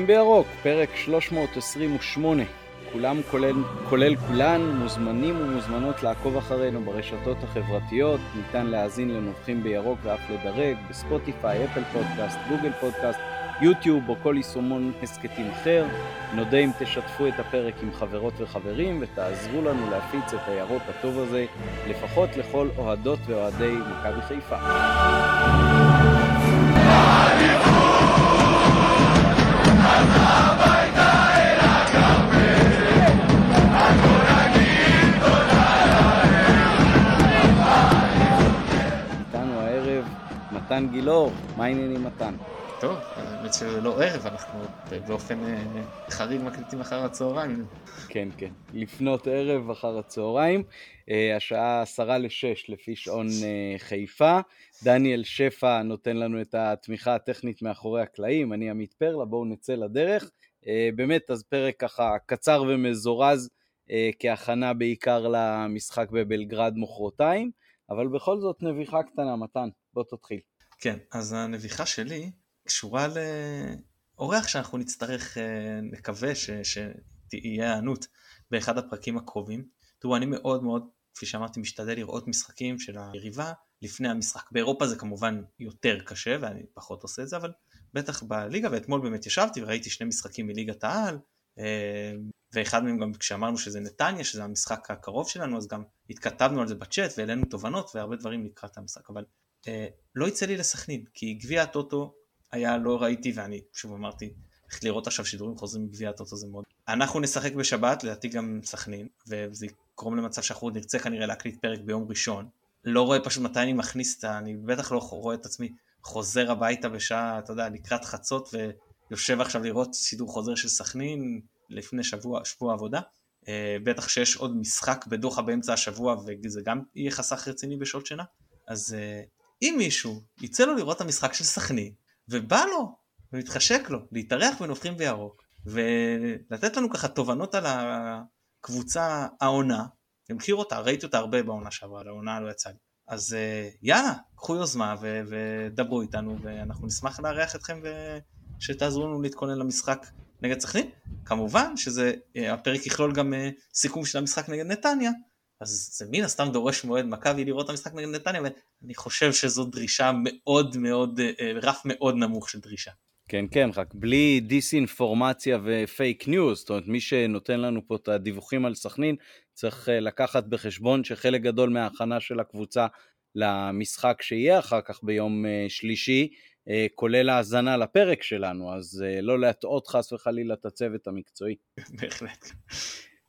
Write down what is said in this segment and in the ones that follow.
נובחים בירוק, פרק 328. כולם כולל, כולל כולן מוזמנים ומוזמנות לעקוב אחרינו ברשתות החברתיות, ניתן להאזין לנובחים בירוק ואף לדרג בספוטיפיי, אפל פודקאסט, גוגל פודקאסט, יוטיוב או כל יישומון הסכתים אחר. נודה אם תשתפו את הפרק עם חברות וחברים ותעזרו לנו להפיץ את הירוק הטוב הזה, לפחות לכל אוהדות ואוהדי מכבי חיפה. מתן גילאור, מה העניינים מתן? טוב, האמת שזה לא ערב, אנחנו באופן אה, חריג מקליטים אחר הצהריים. כן, כן, לפנות ערב אחר הצהריים, אה, השעה עשרה לשש לפי שעון אה, חיפה. דניאל שפע נותן לנו את התמיכה הטכנית מאחורי הקלעים, אני עמית פרלה, בואו נצא לדרך. באמת, אז פרק ככה קצר ומזורז כהכנה בעיקר למשחק בבלגרד מחרתיים, אבל בכל זאת נביחה קטנה, מתן, בוא תתחיל. כן, אז הנביחה שלי קשורה לאורח שאנחנו נצטרך, אה, נקווה ש, שתהיה הענות באחד הפרקים הקרובים. תראו, אני מאוד מאוד, כפי שאמרתי, משתדל לראות משחקים של היריבה לפני המשחק. באירופה זה כמובן יותר קשה ואני פחות עושה את זה, אבל בטח בליגה, ואתמול באמת ישבתי וראיתי שני משחקים מליגת העל, אה, ואחד מהם גם כשאמרנו שזה נתניה, שזה המשחק הקרוב שלנו, אז גם התכתבנו על זה בצ'אט והעלינו תובנות והרבה דברים לקראת המשחק, אבל לא יצא לי לסכנין, כי גביע הטוטו היה לא ראיתי ואני שוב אמרתי איך לראות עכשיו שידורים חוזרים מגביע הטוטו זה מאוד. אנחנו נשחק בשבת לדעתי גם סכנין וזה יקרום למצב שאנחנו נרצה כנראה להקליט פרק ביום ראשון. לא רואה פשוט מתי אני מכניס את ה... אני בטח לא רואה את עצמי חוזר הביתה בשעה אתה יודע לקראת חצות ויושב עכשיו לראות סידור חוזר של סכנין לפני שבוע שבוע עבודה. אה, בטח שיש עוד משחק בדוחה באמצע השבוע וזה גם יהיה חסך רציני בשעות שינה. אז אה, אם מישהו יצא לו לראות את המשחק של סכנין ובא לו, ומתחשק לו, להתארח בנובחים בירוק, ולתת לנו ככה תובנות על הקבוצה העונה, אני מכיר אותה, ראיתי אותה הרבה בעונה שעברה, לעונה לא יצא לי. אז אה, יאללה, קחו יוזמה ו- ודברו איתנו, ואנחנו נשמח לארח אתכם ושתעזרו לנו להתכונן למשחק נגד סכנין. כמובן שהפרק אה, יכלול גם אה, סיכום של המשחק נגד נתניה, אז זה מן הסתם דורש מאוהד מכבי לראות את המשחק נגד נתניה, ואני חושב שזו דרישה מאוד מאוד, אה, רף מאוד נמוך של דרישה. כן, כן, רק בלי דיסאינפורמציה ופייק ניוז, זאת אומרת, מי שנותן לנו פה את הדיווחים על סכנין, צריך אה, לקחת בחשבון שחלק גדול מההכנה של הקבוצה למשחק שיהיה אחר כך ביום אה, שלישי, כולל האזנה לפרק שלנו, אז לא להטעות חס וחלילה את הצוות המקצועי. בהחלט.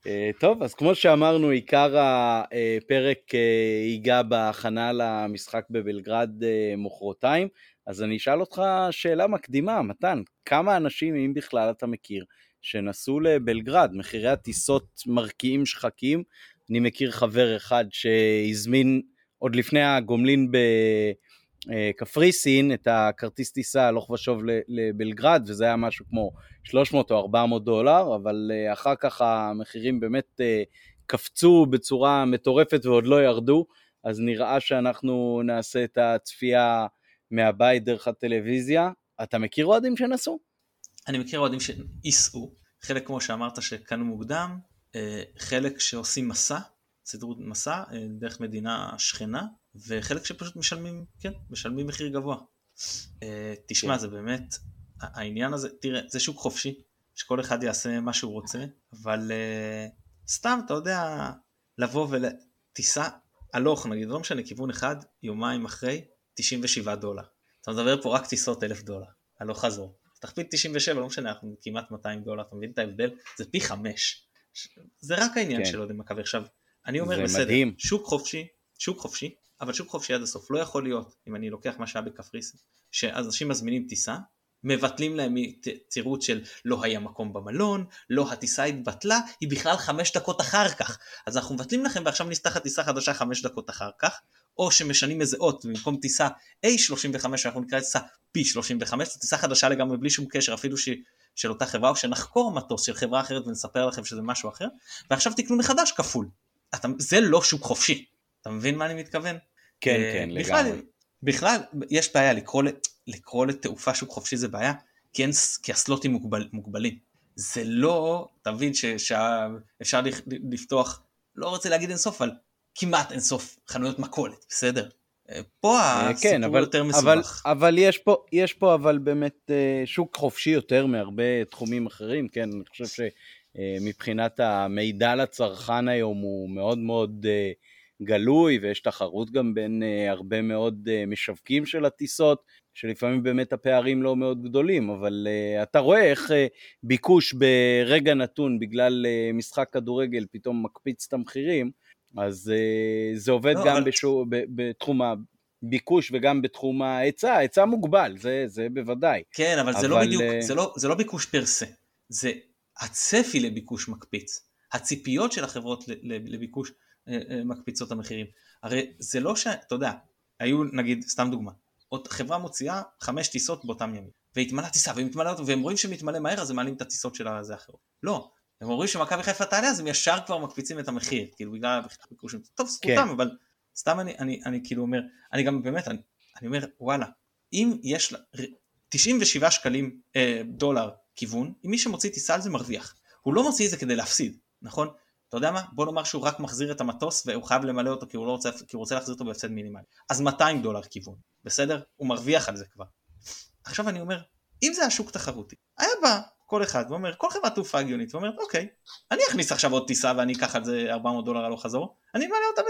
אה, טוב, אז כמו שאמרנו, עיקר הפרק אה, ייגע בהכנה למשחק בבלגרד אה, מוחרתיים, אז אני אשאל אותך שאלה מקדימה, מתן, כמה אנשים, אם בכלל אתה מכיר, שנסעו לבלגרד, מחירי הטיסות מרקיעים שחקים, אני מכיר חבר אחד שהזמין עוד לפני הגומלין ב... אה, קפריסין את הכרטיס טיסה הלוך ושוב לבלגרד, וזה היה משהו כמו 300 או 400 דולר, אבל אה, אחר כך המחירים באמת אה, קפצו בצורה מטורפת ועוד לא ירדו, אז נראה שאנחנו נעשה את הצפייה מהבית דרך הטלוויזיה. אתה מכיר אוהדים שנסעו? אני מכיר אוהדים שייסעו, חלק כמו שאמרת שקנו מוקדם, חלק שעושים מסע, סידרו מסע דרך מדינה שכנה, וחלק שפשוט משלמים, כן, משלמים מחיר גבוה. Uh, תשמע, כן. זה באמת, העניין הזה, תראה, זה שוק חופשי, שכל אחד יעשה מה שהוא רוצה, אבל uh, סתם, אתה יודע, לבוא ולטיסה הלוך, נגיד, לא משנה, כיוון אחד, יומיים אחרי, 97 דולר. אתה מדבר פה רק טיסות אלף דולר, הלוך חזור. תכפיל 97, לא משנה, אנחנו כמעט 200 דולר, אתה מבין את ההבדל? זה פי חמש. זה רק העניין כן. של אוהדי מכבי. עכשיו, אני אומר בסדר, מדהים. שוק חופשי, שוק חופשי, אבל שוק חופשי עד הסוף. לא יכול להיות, אם אני לוקח מה שהיה בקפריסין, שאנשים מזמינים טיסה, מבטלים להם תירוץ של לא היה מקום במלון, לא הטיסה התבטלה, היא בכלל חמש דקות אחר כך. אז אנחנו מבטלים לכם ועכשיו נפתחת טיסה חדשה חמש דקות אחר כך, או שמשנים איזה אות, במקום טיסה A35 אנחנו נקרא טיסה P35, זו טיסה חדשה לגמרי בלי שום קשר אפילו ש... של אותה חברה, או שנחקור מטוס של חברה אחרת ונספר לכם שזה משהו אחר, ועכשיו תקנו מחדש כפול. אתה... זה לא שוק חופשי. אתה מבין מה אני מתכוון? כן, uh, כן, בכלל, לגמרי. בכלל, יש בעיה לקרוא, לקרוא לתעופה שוק חופשי זה בעיה, כי, אין, כי הסלוטים מוגבל, מוגבלים. זה לא, אתה מבין שאפשר לפתוח, לא רוצה להגיד אינסוף, אבל כמעט אינסוף חנויות מכולת, בסדר? פה אה, הסיפור כן, אבל, יותר מסובך. אבל, אבל יש, פה, יש פה אבל באמת אה, שוק חופשי יותר מהרבה תחומים אחרים, כן, אני חושב שמבחינת המידע לצרכן היום הוא מאוד מאוד אה, גלוי, ויש תחרות גם בין הרבה מאוד משווקים של הטיסות, שלפעמים באמת הפערים לא מאוד גדולים, אבל אתה רואה איך ביקוש ברגע נתון בגלל משחק כדורגל פתאום מקפיץ את המחירים, אז זה עובד לא, גם אבל... בשו, ב, בתחום הביקוש וגם בתחום ההיצע, ההיצע מוגבל, זה, זה בוודאי. כן, אבל, אבל זה לא בדיוק. זה לא, זה לא ביקוש פר סה, זה הצפי לביקוש מקפיץ. הציפיות של החברות לביקוש uh, uh, מקפיצות המחירים. הרי זה לא ש... אתה יודע, היו נגיד, סתם דוגמה, חברה מוציאה חמש טיסות באותם ימים, והתמלאה טיסה, והם רואים שמתמלא מהר אז הם מעלים את הטיסות של הזה אחרות. לא, הם אומרים שמכבי חיפה תעלה אז הם ישר כבר מקפיצים את המחיר, כאילו בגלל הביקושים. טוב, זכותם, כן. אבל סתם אני, אני, אני כאילו אומר, אני גם באמת, אני, אני אומר, וואלה, אם יש לה 97 שקלים אה, דולר כיוון, אם מי שמוציא טיסה על זה מרוויח. הוא לא מוציא את זה כדי להפסיד, נכון? אתה יודע מה? בוא נאמר שהוא רק מחזיר את המטוס והוא חייב למלא אותו כי הוא, לא רוצה, כי הוא רוצה להחזיר אותו בהפסד מינימלי. אז 200 דולר כיוון, בסדר? הוא מרוויח על זה כבר. עכשיו אני אומר, אם זה היה שוק תחרותי, היה בא כל אחד ואומר, כל חברת תעופה הגיונית ואומרת, אוקיי, אני אכניס עכשיו עוד טיסה ואני אקח על זה 400 דולר הלוך חזור, אני מעלה אותה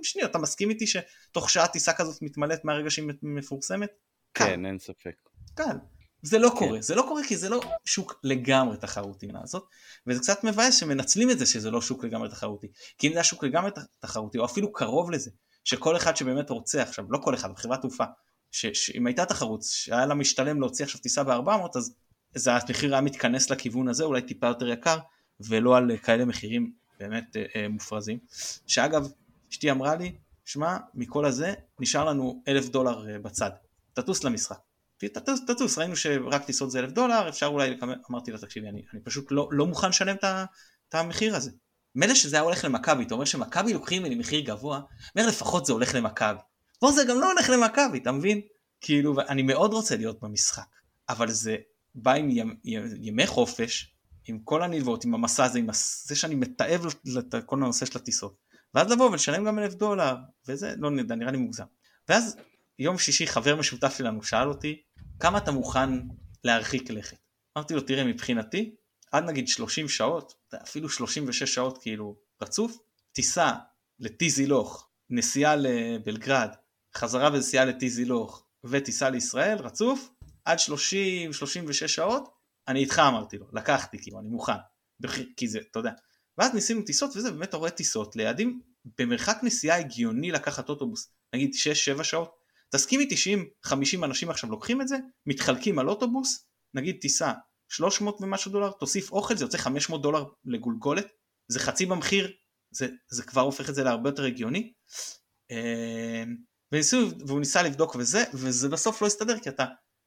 בשניות, אתה מסכים איתי שתוך שעה טיסה כזאת מתמלאת מהרגע שהיא מפורסמת? כן, אין ספק. קל. זה לא כן. קורה, זה לא קורה כי זה לא שוק לגמרי תחרותי לעשות, וזה קצת מבאס שמנצלים את זה שזה לא שוק לגמרי תחרותי, כי אם זה היה שוק לגמרי תחרותי, או אפילו קרוב לזה, שכל אחד שבאמת רוצה עכשיו, לא כל אחד, בחברת תעופה, שאם הייתה תחרות, שהיה לה משתלם להוציא עכשיו טיסה ב-400, אז זה המחיר היה מתכנס לכיוון הזה, אולי טיפה יותר יקר, ולא על כאלה מחירים באמת אה, אה, מופרזים. שאגב, אשתי אמרה לי, שמע, מכל הזה נשאר לנו אלף דולר אה, בצד, תטוס למשחק. תטוס, ראינו שרק טיסות זה אלף דולר, אפשר אולי אמרתי לה, תקשיבי, אני, אני פשוט לא, לא מוכן לשלם את המחיר הזה. מילא שזה היה הולך למכבי, אתה אומר שמכבי לוקחים ממני מחיר גבוה, אומר לפחות זה הולך למכבי. פה זה גם לא הולך למכבי, אתה מבין? כאילו, אני מאוד רוצה להיות במשחק, אבל זה בא עם ימ, ימי חופש, עם כל הנלוות, עם המסע הזה, עם זה שאני מתעב את כל הנושא של הטיסות, ואז לבוא ולשלם גם אלף דולר, וזה לא נדע, נראה לי מוגזם. ואז יום שישי חבר משותף שלנו שאל אותי, כמה אתה מוכן להרחיק לכת? אמרתי לו, תראה, מבחינתי, עד נגיד 30 שעות, אפילו 36 שעות כאילו רצוף, טיסה לטיזילוך, נסיעה לבלגרד, חזרה ונסיעה לטיזילוך וטיסה לישראל רצוף, עד 30-36 שעות, אני איתך אמרתי לו, לקחתי, כאילו, אני מוכן, כי זה, אתה יודע. ואז ניסינו טיסות וזה, באמת אתה רואה טיסות ליעדים במרחק נסיעה הגיוני לקחת אוטובוס, נגיד 6-7 שעות. תסכים איתי שאם 50 אנשים עכשיו לוקחים את זה, מתחלקים על אוטובוס, נגיד טיסה 300 ומשהו דולר, תוסיף אוכל, זה יוצא 500 דולר לגולגולת, זה חצי במחיר, זה, זה כבר הופך את זה להרבה יותר הגיוני. אה, וניסו, והוא ניסה לבדוק וזה, וזה בסוף לא הסתדר כי אתה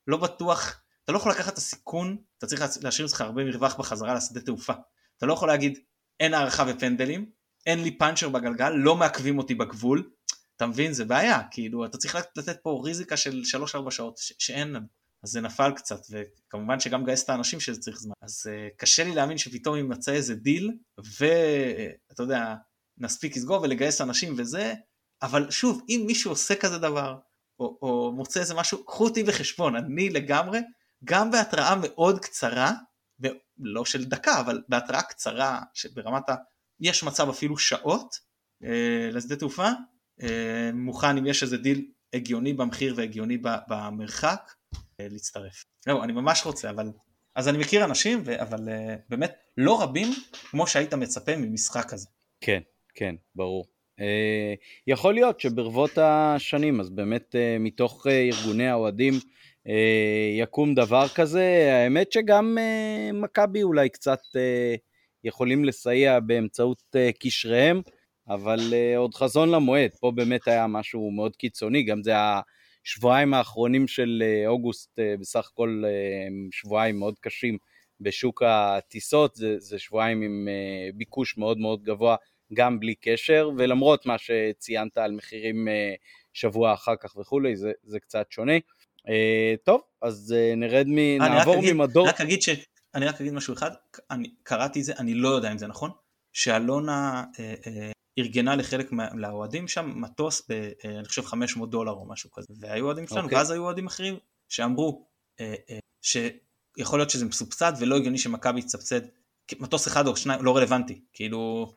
לא בטוח, אתה לא יכול לקחת את הסיכון, אתה צריך להשאיר לך הרבה מרווח בחזרה לשדה תעופה. אתה לא יכול להגיד, אין הארכה ופנדלים, אין לי פאנצ'ר בגלגל, לא מעכבים אותי בגבול, אתה מבין? זה בעיה, כאילו, אתה צריך לתת פה ריזיקה של 3-4 שעות ש- שאין לנו. אז זה נפל קצת, וכמובן שגם גייס את האנשים שזה צריך זמן. אז אה, קשה לי להאמין שפתאום יימצא איזה דיל, ואתה יודע, נספיק לסגור ולגייס אנשים וזה, אבל שוב, אם מישהו עושה כזה דבר, או, או מוצא איזה משהו, קחו אותי בחשבון, אני לגמרי, גם בהתראה מאוד קצרה, לא של דקה, אבל בהתראה קצרה, שברמת ה... יש מצב אפילו שעות אה, לשדה תעופה, אה, מוכן אם יש איזה דיל הגיוני במחיר והגיוני במרחק, אה, להצטרף. לא, אני ממש רוצה, אבל... אז אני מכיר אנשים. אבל אה, באמת לא רבים כמו שהיית מצפה ממשחק כזה. כן, כן, ברור. אה, יכול להיות שברבות השנים, אז באמת אה, מתוך אה, ארגוני האוהדים יקום דבר כזה, האמת שגם מכבי אולי קצת יכולים לסייע באמצעות קשריהם, אבל עוד חזון למועד, פה באמת היה משהו מאוד קיצוני, גם זה השבועיים האחרונים של אוגוסט, בסך הכל שבועיים מאוד קשים בשוק הטיסות, זה, זה שבועיים עם ביקוש מאוד מאוד גבוה גם בלי קשר, ולמרות מה שציינת על מחירים אה, שבוע אחר כך וכולי, זה, זה קצת שונה. טוב, אז נרד מ... נעבור ממדור... רק אגיד ש... אני רק אגיד משהו אחד, אני קראתי את זה, אני לא יודע אם זה נכון, שאלונה אה, אה, ארגנה לחלק מהאוהדים שם מטוס ב, אה, אני חושב 500 דולר או משהו כזה, והיו אוהדים שלנו, okay. אוקיי. ואז היו אוהדים אחרים שאמרו אה, אה, שיכול להיות שזה מסובסד ולא הגיוני שמכבי תסבסד מטוס אחד או שניים, לא רלוונטי, כאילו,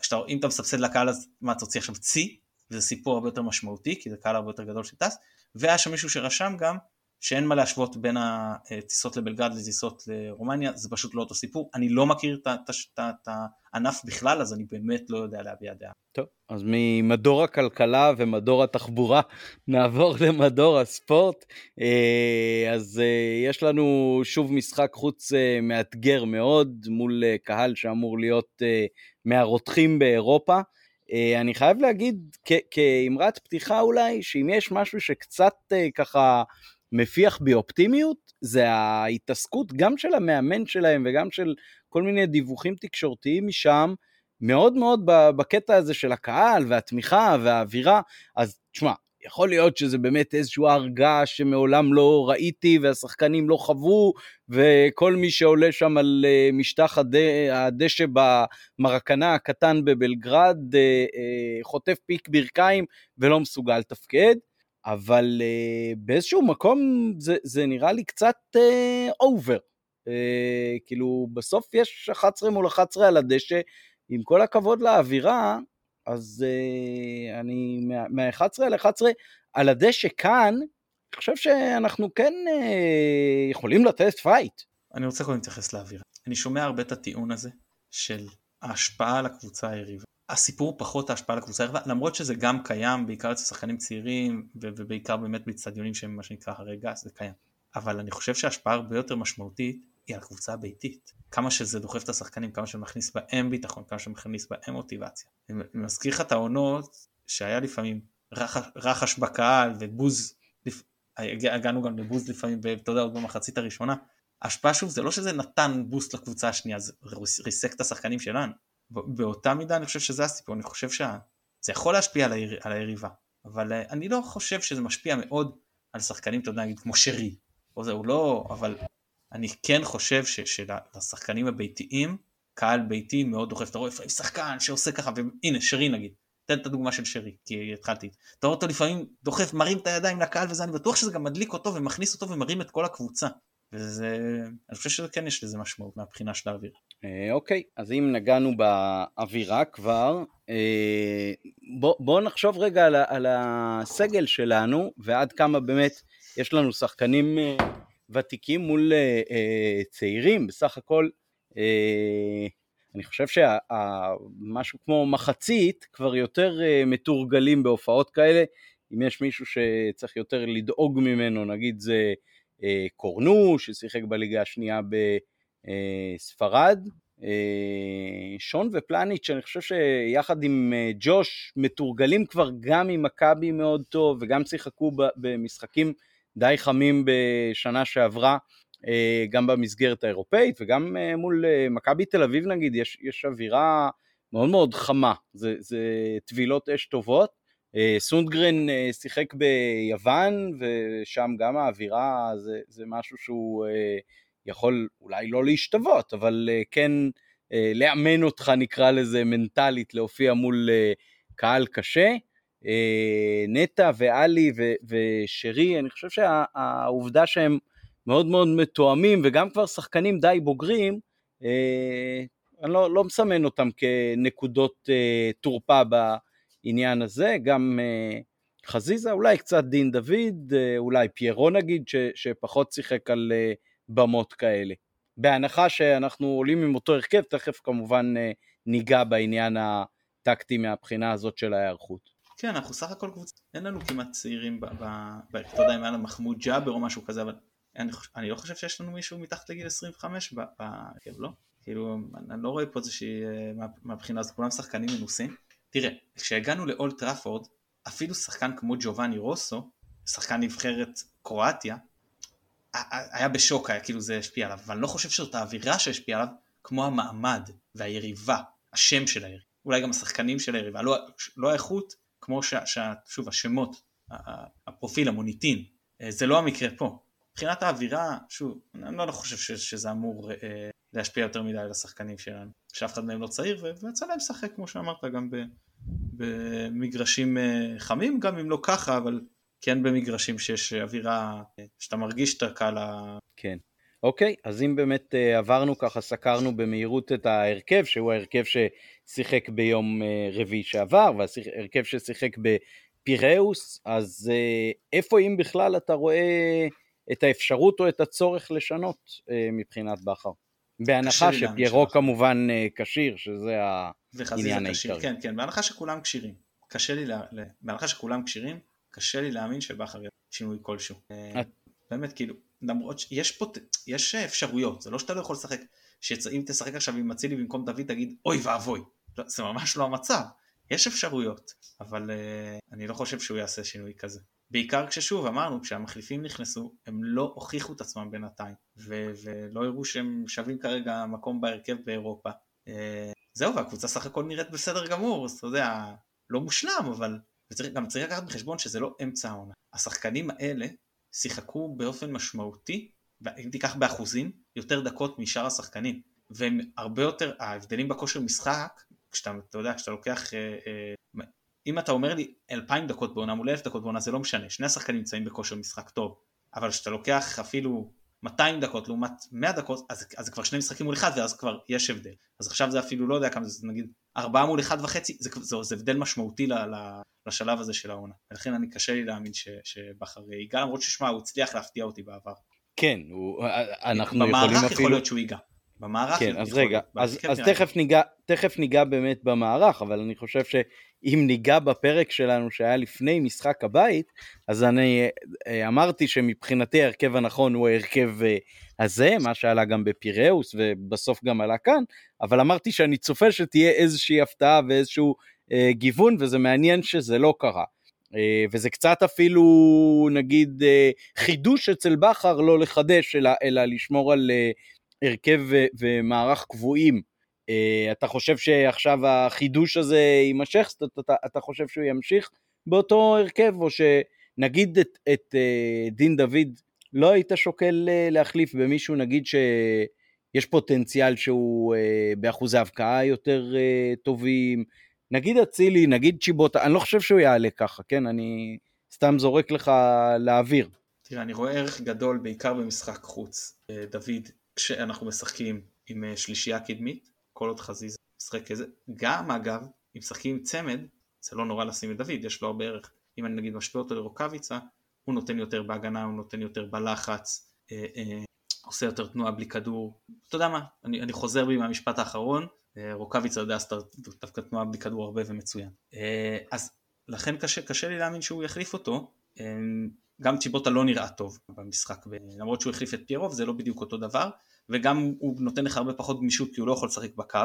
כשאתה, אם אתה מסבסד לקהל אז מה אתה רוצה עכשיו צי, וזה סיפור הרבה יותר משמעותי, כי זה קהל הרבה יותר גדול שטס, והיה שם מישהו שרשם גם שאין מה להשוות בין הטיסות לבלגרד לטיסות לרומניה, זה פשוט לא אותו סיפור. אני לא מכיר את הענף בכלל, אז אני באמת לא יודע להביע דעה. טוב, אז ממדור הכלכלה ומדור התחבורה נעבור למדור הספורט. אה, אז אה, יש לנו שוב משחק חוץ אה, מאתגר מאוד מול קהל שאמור להיות מהרותחים באירופה. אני חייב להגיד כאמרת פתיחה אולי, שאם יש משהו שקצת ככה מפיח בי אופטימיות, זה ההתעסקות גם של המאמן שלהם וגם של כל מיני דיווחים תקשורתיים משם, מאוד מאוד בקטע הזה של הקהל והתמיכה והאווירה, אז תשמע, יכול להיות שזה באמת איזשהו הר געש שמעולם לא ראיתי והשחקנים לא חוו וכל מי שעולה שם על אה, משטח הדשא במרקנה הקטן בבלגרד אה, אה, חוטף פיק ברכיים ולא מסוגל לתפקד. אבל uh, באיזשהו מקום זה, זה נראה לי קצת over. אה, אה, כאילו, בסוף יש 11 מול 11 על הדשא, עם כל הכבוד לאווירה, אז אה, אני ב-11 על 11 על הדשא כאן, אני חושב שאנחנו כן אה, יכולים לתת פייט. אני רוצה קודם להתייחס לאווירה. אני שומע הרבה את הטיעון הזה של ההשפעה על הקבוצה היריבה. הסיפור פחות ההשפעה על הקבוצה היריבה, למרות שזה גם קיים בעיקר אצל שחקנים צעירים ובעיקר באמת באצטדיונים שהם מה שנקרא הר געש, זה קיים. אבל אני חושב שההשפעה הרבה יותר משמעותית היא על הקבוצה הביתית. כמה שזה דוחף את השחקנים, כמה שמכניס בהם ביטחון, כמה שמכניס בהם מוטיבציה. אני מזכיר לך את העונות שהיה לפעמים רחש, רחש בקהל ובוז, לפ... הגענו גם לבוז לפעמים, אתה יודע, עוד במחצית הראשונה. ההשפעה שוב זה לא שזה נתן בוסט לקבוצה השנייה, זה ריסק את השחקנים שלנו. באותה מידה אני חושב שזה הסיפור, אני חושב שזה יכול להשפיע על, היריב, על היריבה, אבל uh, אני לא חושב שזה משפיע מאוד על שחקנים, אתה יודע, נגיד כמו שרי, או זה, הוא לא, אבל אני כן חושב ש, שלשחקנים הביתיים, קהל ביתי מאוד דוחף, אתה רואה לפעמים שחקן שעושה ככה, והנה שרי נגיד, תן את הדוגמה של שרי, כי התחלתי, אתה רואה אותו לפעמים דוחף, מרים את הידיים לקהל וזה, אני בטוח שזה גם מדליק אותו ומכניס אותו ומרים את כל הקבוצה. וזה, אני חושב שכן יש לזה משמעות מהבחינה של האוויר. אה, אוקיי, אז אם נגענו באווירה כבר, אה, בוא, בוא נחשוב רגע על, על הסגל שלנו ועד כמה באמת יש לנו שחקנים אה, ותיקים מול צעירים, בסך הכל אני חושב שמשהו כמו מחצית כבר יותר מתורגלים בהופעות כאלה, אם יש מישהו שצריך יותר לדאוג ממנו, נגיד זה קורנו, ששיחק בליגה השנייה בספרד, אה, שון ופלניץ', אני חושב שיחד עם אה, ג'וש מתורגלים כבר גם עם מכבי מאוד טוב וגם שיחקו במשחקים די חמים בשנה שעברה, גם במסגרת האירופאית וגם מול מכבי תל אביב נגיד, יש, יש אווירה מאוד מאוד חמה, זה, זה טבילות אש טובות. אה, סונדגרן אה, שיחק ביוון, ושם גם האווירה זה, זה משהו שהוא אה, יכול אולי לא להשתוות, אבל כן לאמן אותך נקרא לזה מנטלית להופיע מול קהל קשה. נטע ואלי ושרי, אני חושב שהעובדה שהם מאוד מאוד מתואמים וגם כבר שחקנים די בוגרים, אני לא, לא מסמן אותם כנקודות תורפה העניין הזה, גם אה, חזיזה, אולי קצת דין דוד, אה, אולי פיירו נגיד, ש, שפחות שיחק על אה, במות כאלה. בהנחה שאנחנו עולים עם אותו הרכב, תכף כמובן ניגע בעניין הטקטי מהבחינה הזאת של ההיערכות. כן, אנחנו סך הכל קבוצה, אין לנו כמעט צעירים, ב, ב, ב, אתה יודע אם היה לנו מחמוד ג'אבר או משהו כזה, אבל אני, אני לא חושב שיש לנו מישהו מתחת לגיל 25 בהרכב, לא? כאילו, אני לא רואה פה איזושהי, מהבחינה הזאת, כולם שחקנים מנוסים. תראה, כשהגענו לאולד טראפורד, אפילו שחקן כמו ג'ובאני רוסו, שחקן נבחרת קרואטיה, היה בשוק, היה כאילו זה השפיע עליו, אבל אני לא חושב שזאת האווירה שהשפיעה עליו, כמו המעמד והיריבה, השם של היריבה, אולי גם השחקנים של היריבה, לא, לא האיכות, כמו ש, ש, שוב השמות, הפרופיל, המוניטין, אה, זה לא המקרה פה. מבחינת האווירה, שוב, אני לא חושב ש, שזה אמור אה, להשפיע יותר מדי על השחקנים שלנו, שאף אחד מהם לא צעיר, ויצא להם לשחק כמו שאמרת גם ב, במגרשים אה, חמים, גם אם לא ככה, אבל כן במגרשים שיש אווירה, אה, שאתה מרגיש את הקהל ה... כן. אוקיי, אז אם באמת uh, עברנו ככה, סקרנו במהירות את ההרכב, שהוא ההרכב ששיחק ביום uh, רביעי שעבר, וההרכב ששיחק בפיראוס, אז uh, איפה אם בכלל אתה רואה את האפשרות או את הצורך לשנות מבחינת בכר? בהנחה שפיירו כמובן כשיר, שזה העניין העיקרי. כן, כן, בהנחה שכולם כשירים. קשה לי, לה... בהנחה שכולם כשירים, קשה לי להאמין שבכר יהיה שינוי כלשהו. את... באמת, כאילו, למרות שיש פה, יש אפשרויות, זה לא שאתה לא יכול לשחק, שאם תשחק עכשיו עם אצילי במקום דוד תגיד אוי ואבוי, לא, זה ממש לא המצב, יש אפשרויות, אבל uh, אני לא חושב שהוא יעשה שינוי כזה. בעיקר כששוב אמרנו כשהמחליפים נכנסו הם לא הוכיחו את עצמם בינתיים ו- ולא הראו שהם שווים כרגע מקום בהרכב באירופה. Uh, זהו והקבוצה סך הכל נראית בסדר גמור, אז אתה יודע, לא מושלם אבל וצריך, גם צריך לקחת בחשבון שזה לא אמצע העונה. השחקנים האלה שיחקו באופן משמעותי, אם תיקח באחוזים, יותר דקות משאר השחקנים. והם הרבה יותר, ההבדלים בכושר משחק, כשאתה, אתה יודע, כשאתה לוקח, אה, אה, אם אתה אומר לי 2,000 דקות בעונה מול 1,000 דקות בעונה זה לא משנה, שני השחקנים נמצאים בכושר משחק טוב, אבל כשאתה לוקח אפילו 200 דקות לעומת 100 דקות, אז, אז כבר שני משחקים מול אחד ואז כבר יש הבדל. אז עכשיו זה אפילו לא יודע כמה זה, נגיד 4 מול 1 וחצי, זה, זה, זה הבדל משמעותי ל, ל, לשלב הזה של העונה. ולכן אני קשה לי להאמין שבכר ייגע, למרות ששמע, הוא הצליח להפתיע אותי בעבר. כן, הוא, אנחנו יכולים אפילו... במערך יכול להיות שהוא ייגע. במערך כן, אז רגע, אז, אז תכף, ניגע, תכף ניגע באמת במערך, אבל אני חושב שאם ניגע בפרק שלנו שהיה לפני משחק הבית, אז אני אה, אמרתי שמבחינתי ההרכב הנכון הוא ההרכב אה, הזה, מה שעלה גם בפיראוס ובסוף גם עלה כאן, אבל אמרתי שאני צופה שתהיה איזושהי הפתעה ואיזשהו אה, גיוון, וזה מעניין שזה לא קרה. אה, וזה קצת אפילו נגיד חידוש אצל בכר לא לחדש אלא, אלא לשמור על הרכב ומערך קבועים. Uh, אתה חושב שעכשיו החידוש הזה יימשך? אתה, אתה, אתה חושב שהוא ימשיך באותו הרכב? או שנגיד את, את uh, דין דוד לא היית שוקל להחליף במישהו נגיד שיש פוטנציאל שהוא באחוזי הבקעה יותר טובים, נגיד אצילי, נגיד צ'יבוטה, אני לא חושב שהוא יעלה ככה, כן? אני סתם זורק לך לאוויר. תראה, אני רואה ערך גדול בעיקר במשחק חוץ. דוד כשאנחנו משחקים עם אה, שלישייה קדמית, כל עוד חזיזה משחק כזה, גם אגב, אם משחקים עם צמד, זה לא נורא לשים את דוד, יש לו הרבה ערך. אם אני נגיד משווה אותו לרוקאביצה, הוא נותן יותר בהגנה, הוא נותן יותר בלחץ, אה, אה, עושה יותר תנועה בלי כדור. אתה יודע מה, אני, אני חוזר בי מהמשפט האחרון, אה, רוקאביצה יודע לעשות דווקא תנועה בלי כדור הרבה ומצוין. אה, אז לכן קשה, קשה לי להאמין שהוא יחליף אותו. אה, גם צ'יבוטה לא נראה טוב במשחק, למרות שהוא החליף את פיירוב זה לא בדיוק אותו דבר, וגם הוא נותן לך הרבה פחות גמישות כי הוא לא יכול לשחק בקו.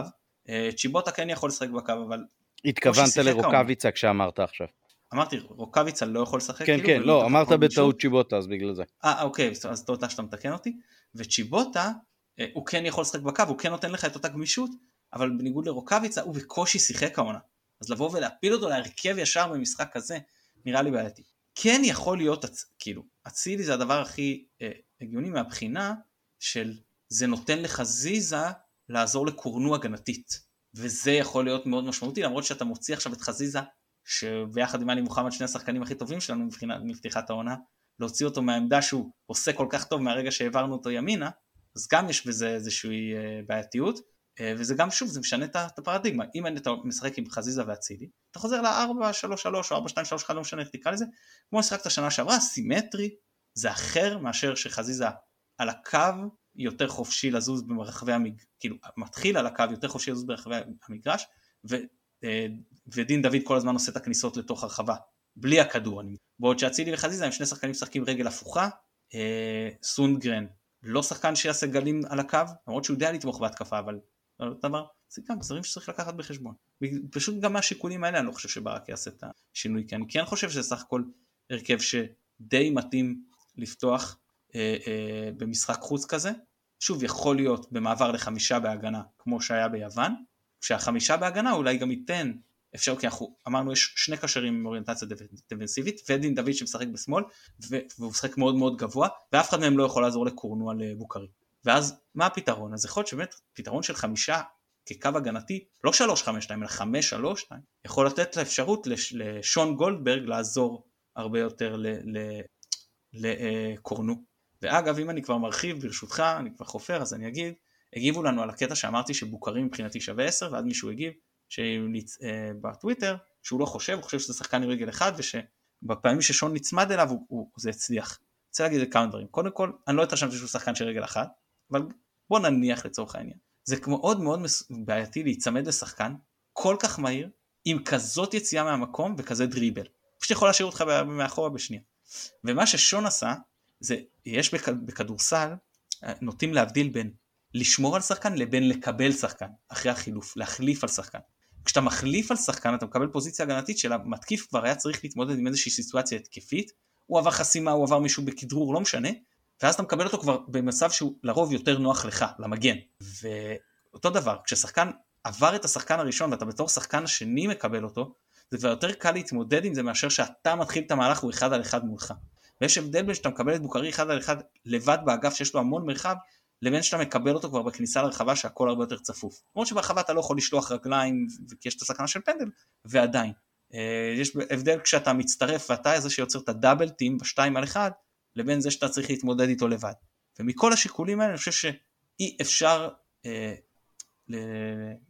אה, צ'יבוטה כן יכול לשחק בקו, אבל... התכוונת לרוקאביצה כשאמרת עכשיו. אמרתי, רוקאביצה לא יכול לשחק? כן, כאילו, כן, לא, אמרת בטעות צ'יבוטה, אז בגלל זה. אה, אוקיי, אז תודה שאתה מתקן אותי. וצ'יבוטה, אה, הוא כן יכול לשחק בקו, הוא כן נותן לך את אותה גמישות, אבל בניגוד לרוקאביצה, הוא בקושי שיחק העונה. אז לבוא ולהפיל אותו להרכב ישר במשחק כזה, נראה לי בעייתי. כן יכול להיות, כאילו, אצילי זה הדבר הכי אה, הגיוני מהבחינה של זה נותן לך זיזה לעזור לקורנו הגנתית. וזה יכול להיות מאוד משמעותי, למרות שאתה מוציא עכשיו את חזיזה, שביחד עם עלי מוחמד שני השחקנים הכי טובים שלנו מבחינת, מפתיחת העונה, להוציא אותו מהעמדה שהוא עושה כל כך טוב מהרגע שהעברנו אותו ימינה, אז גם יש בזה איזושהי אה, בעייתיות. אה, וזה גם שוב זה משנה את הפרדיגמה אם אתה משחק עם חזיזה ואצילי אתה חוזר ל-4-3-3 או 4-2-3-1 לא משנה איך תקרא לזה כמו שחקת שנה שעברה סימטרי זה אחר מאשר שחזיזה על הקו יותר חופשי לזוז ברחבי המגרש כאילו מתחיל על הקו יותר חופשי לזוז ברחבי המגרש ו, אה, ודין דוד כל הזמן עושה את הכניסות לתוך הרחבה בלי הכדור אני בעוד שאצילי וחזיזה הם שני שחקנים משחקים רגל הפוכה אה, סונגרן לא שחקן שיעשה גלים על הקו למרות שהוא יודע לתמוך בהתקפה אבל דבר, זה גם דברים שצריך לקחת בחשבון. פשוט גם מהשיקולים האלה אני לא חושב שברק יעשה את השינוי, כי אני כן חושב שזה סך הכל הרכב שדי מתאים לפתוח אה, אה, במשחק חוץ כזה. שוב, יכול להיות במעבר לחמישה בהגנה, כמו שהיה ביוון, כשהחמישה בהגנה אולי גם ייתן אפשר, כי אנחנו אמרנו יש שני קשרים עם אוריינטציה דפנסיבית, ודין דוד שמשחק בשמאל, והוא משחק מאוד מאוד גבוה, ואף אחד מהם לא יכול לעזור לקורנו על בוקרי. ואז מה הפתרון? אז יכול להיות שבאמת פתרון של חמישה כקו הגנתי, לא 3-5-2 אלא 5-3-2, יכול לתת לאפשרות לשון גולדברג לעזור הרבה יותר לקורנו. ואגב, אם אני כבר מרחיב, ברשותך, אני כבר חופר, אז אני אגיד, הגיבו לנו על הקטע שאמרתי שבוקרים מבחינתי שווה 10, ואז מישהו הגיב אה, בטוויטר, שהוא לא חושב, הוא חושב שזה שחקן עם רגל אחד, ושבפעמים ששון נצמד אליו, הוא, הוא, זה הצליח. אני רוצה להגיד כמה דברים. קודם כל, אני לא התרשמתי שהוא שחקן של רגל אחת, אבל בוא נניח לצורך העניין. זה מאוד מאוד בעייתי להיצמד לשחקן כל כך מהיר, עם כזאת יציאה מהמקום וכזה דריבל. פשוט יכול להשאיר אותך מאחורה בשנייה. ומה ששון עשה, זה, יש בכדורסל, אה, נוטים להבדיל בין לשמור על שחקן לבין לקבל שחקן, אחרי החילוף, להחליף על שחקן. כשאתה מחליף על שחקן אתה מקבל פוזיציה הגנתית של המתקיף כבר היה צריך להתמודד עם איזושהי סיטואציה התקפית, הוא עבר חסימה, הוא עבר מישהו בכדרור, לא משנה, ואז אתה מקבל אותו כבר במצב שהוא לרוב יותר נוח לך, למגן. ואותו דבר, כששחקן עבר את השחקן הראשון ואתה בתור שחקן השני מקבל אותו, זה כבר יותר קל להתמודד עם זה מאשר שאתה מתחיל את המהלך הוא אחד על אחד מולך. ויש הבדל בין שאתה מקבל את בוקרי אחד על אחד לבד באגף שיש לו המון מרחב, לבין שאתה מקבל אותו כבר בכניסה לרחבה שהכל הרבה יותר צפוף. למרות שברחבה אתה לא יכול לשלוח רגליים כי יש את הסכנה של פנדל, ועדיין. אה, יש הבדל כשאתה מצטרף ואתה זה שיוצר את הדאבל טים בשתיים על אחד, לבין זה שאתה צריך להתמודד איתו לבד. ומכל השיקולים האלה אני חושב שאי אפשר אה,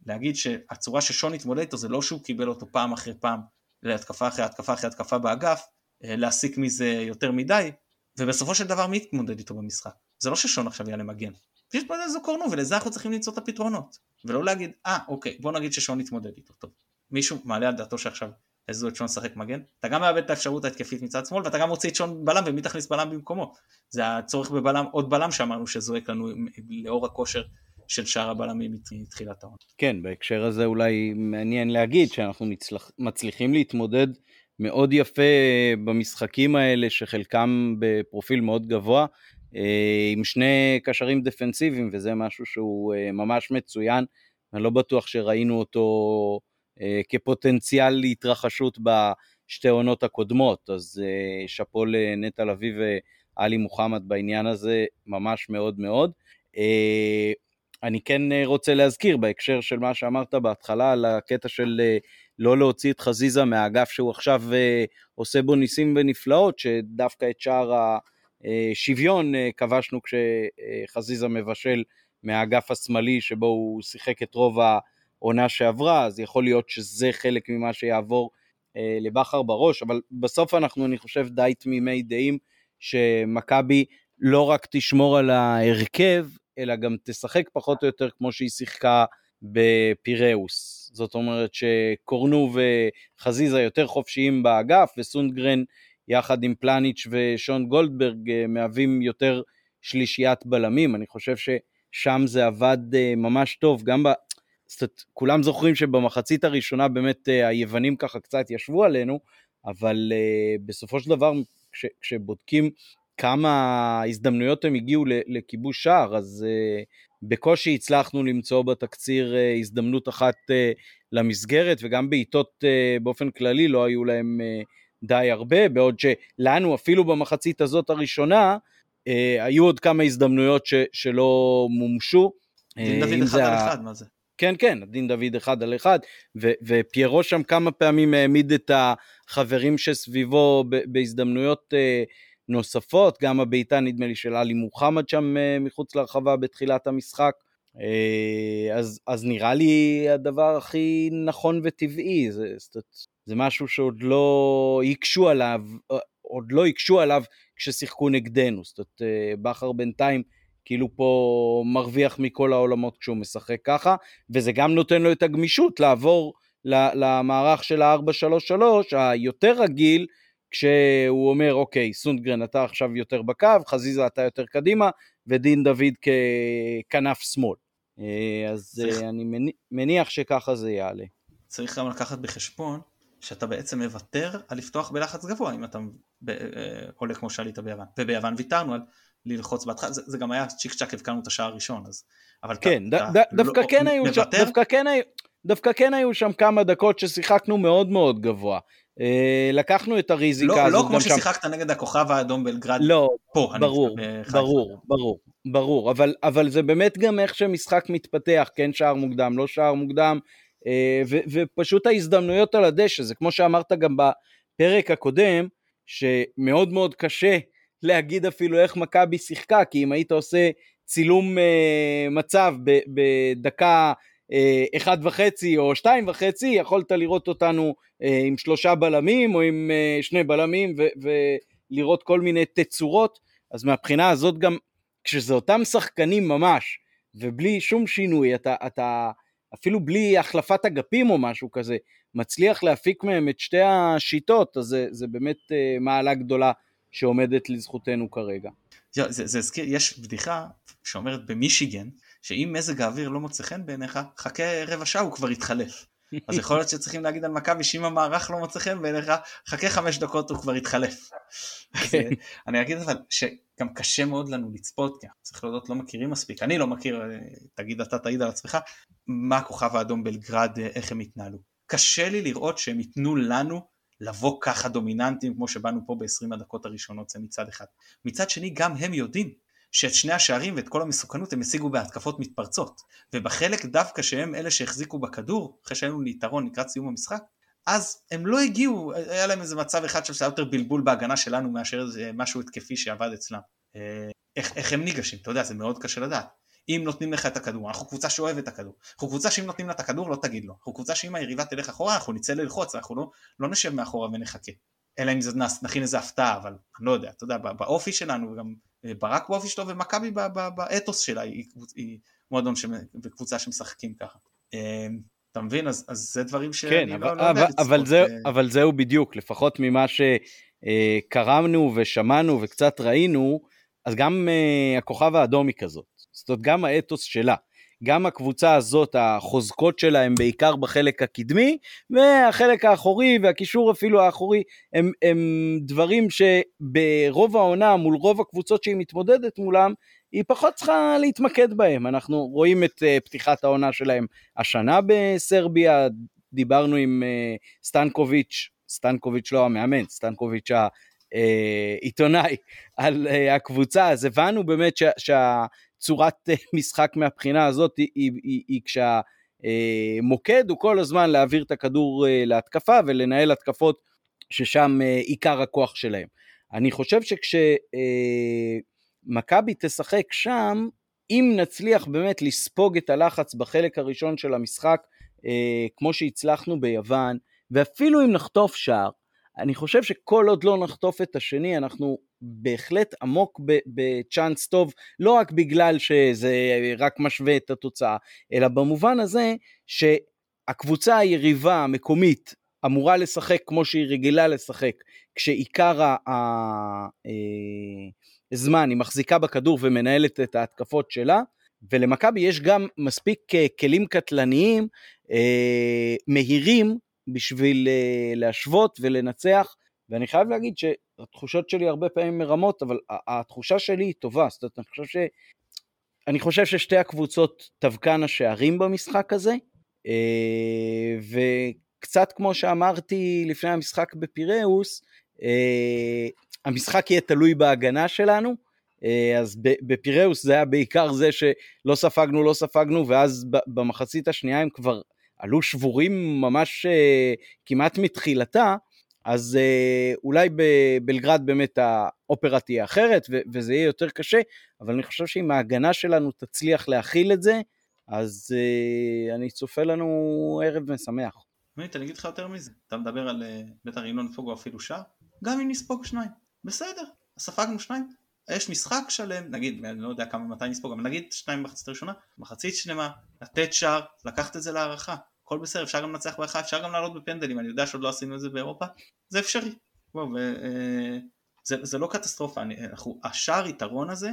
להגיד שהצורה ששון התמודד איתו זה לא שהוא קיבל אותו פעם אחרי פעם להתקפה אחרי התקפה אחרי התקפה באגף, אה, להסיק מזה יותר מדי, ובסופו של דבר מי יתמודד איתו במשחק? זה לא ששון עכשיו יעלה מגן, פשוט פה איזה קורנו ולזה אנחנו צריכים למצוא את הפתרונות, ולא להגיד אה אוקיי בוא נגיד ששון יתמודד איתו, טוב מישהו מעלה על דעתו שעכשיו איזו את שון לשחק מגן, אתה גם מאבד את האפשרות ההתקפית מצד שמאל ואתה גם מוציא את שון בלם ומי תכניס בלם במקומו, זה הצורך בבלם, עוד בלם שאמרנו שזועק לנו לאור הכושר של שאר הבלמים מתחילת העונה. כן, בהקשר הזה אולי מעניין להגיד שאנחנו מצלח, מצליחים להתמודד מאוד יפה במשחקים האלה, שחלקם בפרופיל מאוד גבוה, אה, עם שני קשרים דפנסיביים, וזה משהו שהוא אה, ממש מצוין. אני לא בטוח שראינו אותו אה, כפוטנציאל להתרחשות בשתי עונות הקודמות, אז שאפו לנטע לביא ואלי מוחמד בעניין הזה, ממש מאוד מאוד. אני כן רוצה להזכיר בהקשר של מה שאמרת בהתחלה על הקטע של לא להוציא את חזיזה מהאגף שהוא עכשיו עושה בו ניסים ונפלאות, שדווקא את שער השוויון כבשנו כשחזיזה מבשל מהאגף השמאלי שבו הוא שיחק את רוב העונה שעברה, אז יכול להיות שזה חלק ממה שיעבור לבכר בראש, אבל בסוף אנחנו, אני חושב, די תמימי דעים שמכבי לא רק תשמור על ההרכב, אלא גם תשחק פחות או יותר כמו שהיא שיחקה בפיראוס. זאת אומרת שקורנו וחזיזה יותר חופשיים באגף, וסונגרן יחד עם פלניץ' ושון גולדברג אה, מהווים יותר שלישיית בלמים. אני חושב ששם זה עבד אה, ממש טוב, גם ב... כולם זוכרים שבמחצית הראשונה באמת אה, היוונים ככה קצת ישבו עלינו, אבל בסופו של דבר כש, כשבודקים כמה הזדמנויות הם הגיעו לכיבוש שער, אז uh, בקושי הצלחנו למצוא בתקציר הזדמנות אחת למסגרת, וגם בעיטות באופן כללי לא היו להם די הרבה, בעוד שלנו אפילו במחצית הזאת הראשונה, היו עוד כמה הזדמנויות ש, שלא מומשו. דין דוד אחד על אחד, מה זה? כן, כן, דין דוד אחד על אחד, ו- ופיירו שם כמה פעמים העמיד את החברים שסביבו בהזדמנויות uh, נוספות, גם הבעיטה נדמה לי של עלי מוחמד שם אה, מחוץ לרחבה בתחילת המשחק. אה, אז, אז נראה לי הדבר הכי נכון וטבעי, זה, זה משהו שעוד לא הקשו עליו, אה, עוד לא הקשו עליו כששיחקו נגדנו, זאת אומרת בכר בינתיים כאילו פה מרוויח מכל העולמות כשהוא משחק ככה, וזה גם נותן לו את הגמישות לעבור למערך של ה-4-3-3 היותר רגיל, כשהוא אומר, אוקיי, סונדגרן אתה עכשיו יותר בקו, חזיזה אתה יותר קדימה, ודין דוד ככנף שמאל. אה, אז צריך... אני מניח שככה זה יעלה. צריך גם לקחת בחשבון שאתה בעצם מוותר על לפתוח בלחץ גבוה אם אתה. אה, עולה כמו שעלית ביוון. וביוון ויתרנו על ללחוץ בהתחלה, זה, זה גם היה צ'יק צ'אק הבקענו את השער הראשון, אז... אבל כן, אתה, ד, אתה ד, דווקא, לא, כן היו, דווקא כן היו, דווקא כן היו שם כמה דקות ששיחקנו מאוד מאוד גבוה. אה, לקחנו את הריזיקה לא, הזאת לא כמו ששיחקת שם... נגד הכוכב האדום בלגרד לא, פה, ברור, ברור, ברור, ברור, אבל, אבל זה באמת גם איך שמשחק מתפתח, כן שער מוקדם, לא שער מוקדם, אה, ו, ופשוט ההזדמנויות על הדשא, זה כמו שאמרת גם בפרק הקודם, שמאוד מאוד קשה להגיד אפילו איך מכבי שיחקה, כי אם היית עושה צילום אה, מצב בדקה אה, אחד וחצי או שתיים וחצי, יכולת לראות אותנו אה, עם שלושה בלמים או עם אה, שני בלמים ולראות כל מיני תצורות, אז מהבחינה הזאת גם כשזה אותם שחקנים ממש ובלי שום שינוי, אתה, אתה אפילו בלי החלפת אגפים או משהו כזה, מצליח להפיק מהם את שתי השיטות, אז זה, זה באמת מעלה גדולה שעומדת לזכותנו כרגע. זה, זה, זה הזכיר, יש בדיחה שאומרת במישיגן, שאם מזג האוויר לא מוצא חן בעיניך, חכה רבע שעה הוא כבר יתחלף. אז יכול להיות שצריכים להגיד על מכבי שאם המערך לא מוצא חן בעיניך, חכה חמש דקות הוא כבר יתחלף. כן. אני אגיד אבל שגם קשה מאוד לנו לצפות, כי צריך להודות לא מכירים מספיק, אני לא מכיר, תגיד אתה תעיד על עצמך, מה הכוכב האדום בלגרד, איך הם יתנהלו. קשה לי לראות שהם ייתנו לנו לבוא ככה דומיננטים כמו שבאנו פה ב-20 הדקות הראשונות, זה מצד אחד. מצד שני גם הם יודעים שאת שני השערים ואת כל המסוכנות הם השיגו בהתקפות מתפרצות. ובחלק דווקא שהם אלה שהחזיקו בכדור, אחרי שהיינו ליתרון לקראת סיום המשחק, אז הם לא הגיעו, היה להם איזה מצב אחד שהיה יותר בלבול בהגנה שלנו מאשר איזה משהו התקפי שעבד אצלם. אה, איך, איך הם ניגשים, אתה יודע, זה מאוד קשה לדעת. אם נותנים לך את הכדור, אנחנו קבוצה שאוהבת את הכדור. אנחנו קבוצה שאם נותנים לה את הכדור לא תגיד לו. אנחנו קבוצה שאם היריבה תלך אחורה אנחנו נצא ללחוץ, אנחנו לא, לא נשב מאחורה ונחכה. אלא אם זה נכין איזה הפתעה, אבל אני לא יודע, אתה יודע, באופי שלנו, וגם אה, ברק באופי שלו ומכבי באתוס שלה, היא, היא מועדון וקבוצה שמשחקים ככה. אה, אתה מבין? אז, אז זה דברים שאני כן, אבל, לא, לא יודע לצפות. אבל, זה, אה. אבל זהו בדיוק, לפחות ממה שקראנו ושמענו וקצת ראינו, אז גם הכוכב האדום היא כזאת. זאת אומרת, גם האתוס שלה. גם הקבוצה הזאת, החוזקות שלה הם בעיקר בחלק הקדמי, והחלק האחורי והקישור אפילו האחורי הם, הם דברים שברוב העונה מול רוב הקבוצות שהיא מתמודדת מולם, היא פחות צריכה להתמקד בהם. אנחנו רואים את uh, פתיחת העונה שלהם השנה בסרביה, דיברנו עם uh, סטנקוביץ', סטנקוביץ' לא המאמן, סטנקוביץ' העיתונאי, על uh, הקבוצה, אז הבנו באמת שה, שה, צורת אה, משחק מהבחינה הזאת היא, היא, היא, היא כשהמוקד הוא כל הזמן להעביר את הכדור אה, להתקפה ולנהל התקפות ששם אה, עיקר הכוח שלהם. אני חושב שכשמכבי תשחק שם, אם נצליח באמת לספוג את הלחץ בחלק הראשון של המשחק, כמו שהצלחנו ביוון, ואפילו אם נחטוף שער, אני חושב שכל עוד לא נחטוף את השני, אנחנו בהחלט עמוק בצ'אנס טוב, לא רק בגלל שזה רק משווה את התוצאה, אלא במובן הזה שהקבוצה היריבה המקומית אמורה לשחק כמו שהיא רגילה לשחק, כשעיקר הזמן אה, היא מחזיקה בכדור ומנהלת את ההתקפות שלה, ולמכבי יש גם מספיק אה, כלים קטלניים אה, מהירים בשביל להשוות ולנצח, ואני חייב להגיד ש... התחושות שלי הרבה פעמים מרמות, אבל התחושה שלי היא טובה, זאת אומרת, אני חושב ש... אני חושב ששתי הקבוצות תבקענה שערים במשחק הזה, אה, וקצת כמו שאמרתי לפני המשחק בפיראוס, אה, המשחק יהיה תלוי בהגנה שלנו, אה, אז בפיראוס זה היה בעיקר זה שלא ספגנו, לא ספגנו, ואז במחצית השנייה הם כבר עלו שבורים ממש כמעט מתחילתה, אז אה, אולי בבלגרד באמת האופרה תהיה אחרת ו- וזה יהיה יותר קשה, אבל אני חושב שאם ההגנה שלנו תצליח להכיל את זה, אז אה, אני צופה לנו ערב משמח. אני אגיד לך יותר מזה, אתה מדבר על אה, בטח אם לא נספוג אפילו שער, גם אם נספוג שניים, בסדר, ספגנו שניים, יש משחק שלם, נגיד, אני לא יודע כמה מתי נספוג, אבל נגיד שניים במחצית הראשונה, מחצית שלמה, לתת שער, לקחת את זה להערכה, הכל בסדר, אפשר גם לנצח בהכרעה, אפשר גם לעלות בפנדלים, אני יודע שעוד לא עשינו את זה באירופה, זה אפשרי. בוא, ו, אה, זה, זה לא קטסטרופה, אני, אנחנו, השער יתרון הזה,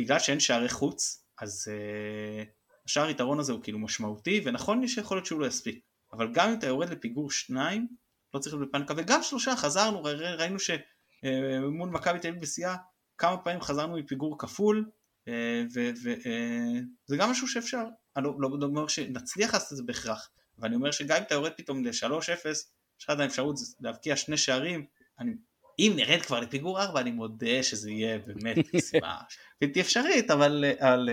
בגלל שאין שערי חוץ, אז אה, השער יתרון הזה הוא כאילו משמעותי, ונכון שיכול להיות שהוא לא יספיק, אבל גם אם אתה יורד לפיגור שניים, לא צריך להיות בפניקה, וגם שלושה חזרנו, ראינו שמול מכבי תל אביב בשיאה, כמה פעמים חזרנו מפיגור כפול, וזה גם משהו שאפשר, אני לא, לא, לא אומר שנצליח לעשות את זה בהכרח, אבל אני אומר שגם אם אתה יורד פתאום ל-3-0, יש לך את האפשרות להבקיע שני שערים, אני, אם נרד כבר לפיגור 4, אני מודה שזה יהיה באמת משימה בלתי אפשרית, אבל, אבל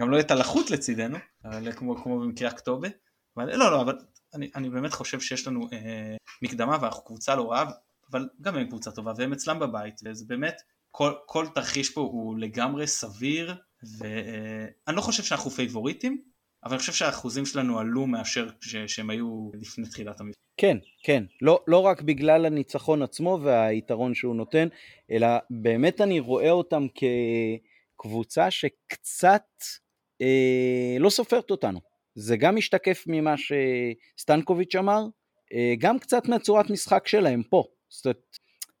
גם לא יהיה את הלחות לצידנו, אבל כמו, כמו במקרה הכתובה, אבל לא, לא, אבל אני, אני באמת חושב שיש לנו אה, מקדמה ואנחנו קבוצה לא רעה, אבל גם הם קבוצה טובה והם אצלם בבית, וזה באמת, כל, כל תרחיש פה הוא לגמרי סביר, ואני לא חושב שאנחנו פייבוריטים, אבל אני חושב שהאחוזים שלנו עלו מאשר שהם היו לפני תחילת המבצע. כן, כן, לא, לא רק בגלל הניצחון עצמו והיתרון שהוא נותן, אלא באמת אני רואה אותם כקבוצה שקצת אה, לא סופרת אותנו. זה גם משתקף ממה שסטנקוביץ' אמר, אה, גם קצת מהצורת משחק שלהם פה. זאת אומרת,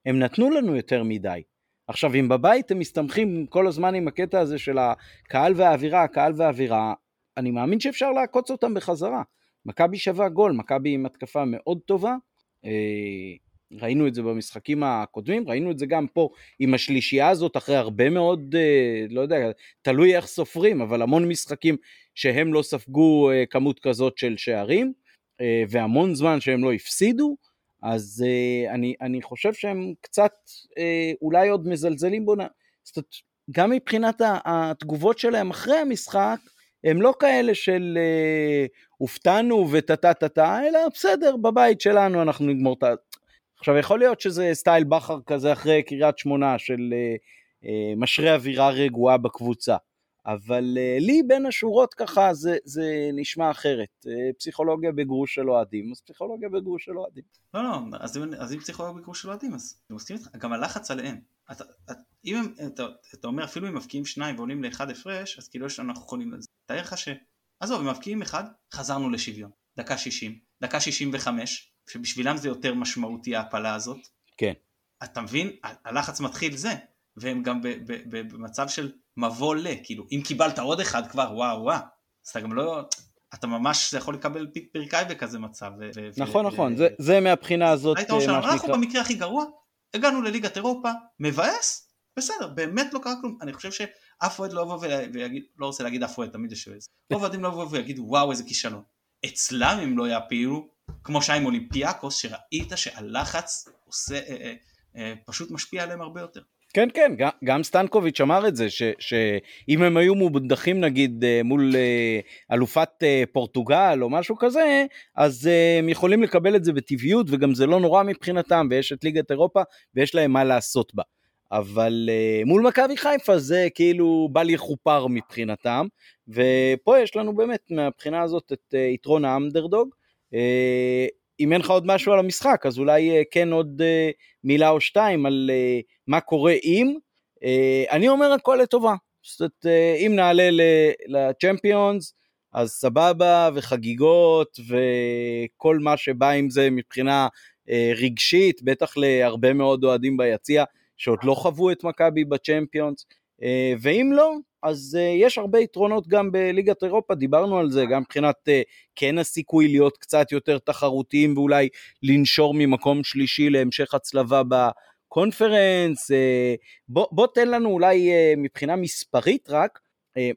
הם נתנו לנו יותר מדי. עכשיו, אם בבית הם מסתמכים כל הזמן עם הקטע הזה של הקהל והאווירה, הקהל והאווירה, אני מאמין שאפשר לעקוץ אותם בחזרה. מכבי שווה גול, מכבי עם התקפה מאוד טובה. אה, ראינו את זה במשחקים הקודמים, ראינו את זה גם פה עם השלישייה הזאת אחרי הרבה מאוד, אה, לא יודע, תלוי איך סופרים, אבל המון משחקים שהם לא ספגו אה, כמות כזאת של שערים, והמון זמן שהם לא הפסידו, אז אני, אני חושב שהם קצת אולי עוד מזלזלים בו, זאת אומרת, גם מבחינת התגובות שלהם אחרי המשחק, הם לא כאלה של אה, הופתענו וטה טה טה, אלא בסדר, בבית שלנו אנחנו נגמור את ה... עכשיו יכול להיות שזה סטייל בכר כזה אחרי קריית שמונה של אה, אה, משרה אווירה רגועה בקבוצה, אבל אה, לי בין השורות ככה זה, זה נשמע אחרת, אה, פסיכולוגיה בגרוש של אוהדים, אז פסיכולוגיה בגרוש של אוהדים. לא לא, אז, אז אם פסיכולוגיה בגרוש של אוהדים אז אני מסכים איתך, גם הלחץ עליהם, אתה, אתה, אם הם, אתה, אתה אומר אפילו אם מבקיעים שניים ועולים לאחד הפרש, אז כאילו יש אנחנו יכולים לזה. תאר לך ש... עזוב, הם מבקיעים אחד, חזרנו לשוויון. דקה 60, דקה 65, שבשבילם זה יותר משמעותי ההפלה הזאת. כן. אתה מבין? הלחץ מתחיל זה, והם גם במצב של מבוא ל, כאילו, אם קיבלת עוד אחד כבר, וואו וואו, אז אתה גם לא... אתה ממש יכול לקבל פרקאי בכזה מצב. נכון, נכון, זה מהבחינה הזאת, היית אומר אנחנו במקרה הכי גרוע, הגענו לליגת אירופה, מבאס, בסדר, באמת לא קרה כלום, אני חושב שאף אוהד לא יבוא ויגיד, לא רוצה להגיד אף אוהד, תמיד יש אוהד, רוב האוהדים לא יבואו ויגידו וואו איזה כישלון. אצלם אם לא יעפילו, כמו שהיה עם אולימפיאקוס, שראית שהלחץ עושה, אה, אה, אה, פשוט משפיע עליהם הרבה יותר. כן כן גם, סטנקוביץ' אמר את זה שאם הם היו מודחים נגיד אה, מול אה, אלופת אה, פורטוגל או משהו כזה אז הם יכולים לקבל את זה בטבעיות וגם זה לא נורא מבחינתם ויש את ליגת אירופה ויש להם מה לעשות בה. אבל מול מכבי חיפה זה כאילו בל יכופר מבחינתם, ופה יש לנו באמת מהבחינה הזאת את יתרון האמדרדוג. אם אין לך עוד משהו על המשחק, אז אולי uh, כן עוד uh, מילה או שתיים על uh, מה קורה אם. אני אומר הכל לטובה. זאת אומרת, אם נעלה לצ'מפיונס, אז סבבה, וחגיגות, וכל מה שבא עם זה מבחינה רגשית, בטח להרבה מאוד אוהדים ביציע. שעוד לא חוו את מכבי בצ'מפיונס, אה, ואם לא, אז אה, יש הרבה יתרונות גם בליגת אירופה, דיברנו על זה, גם מבחינת אה, כן הסיכוי להיות קצת יותר תחרותיים ואולי לנשור ממקום שלישי להמשך הצלבה בקונפרנס. בוא, בוא תן לנו אולי מבחינה מספרית רק,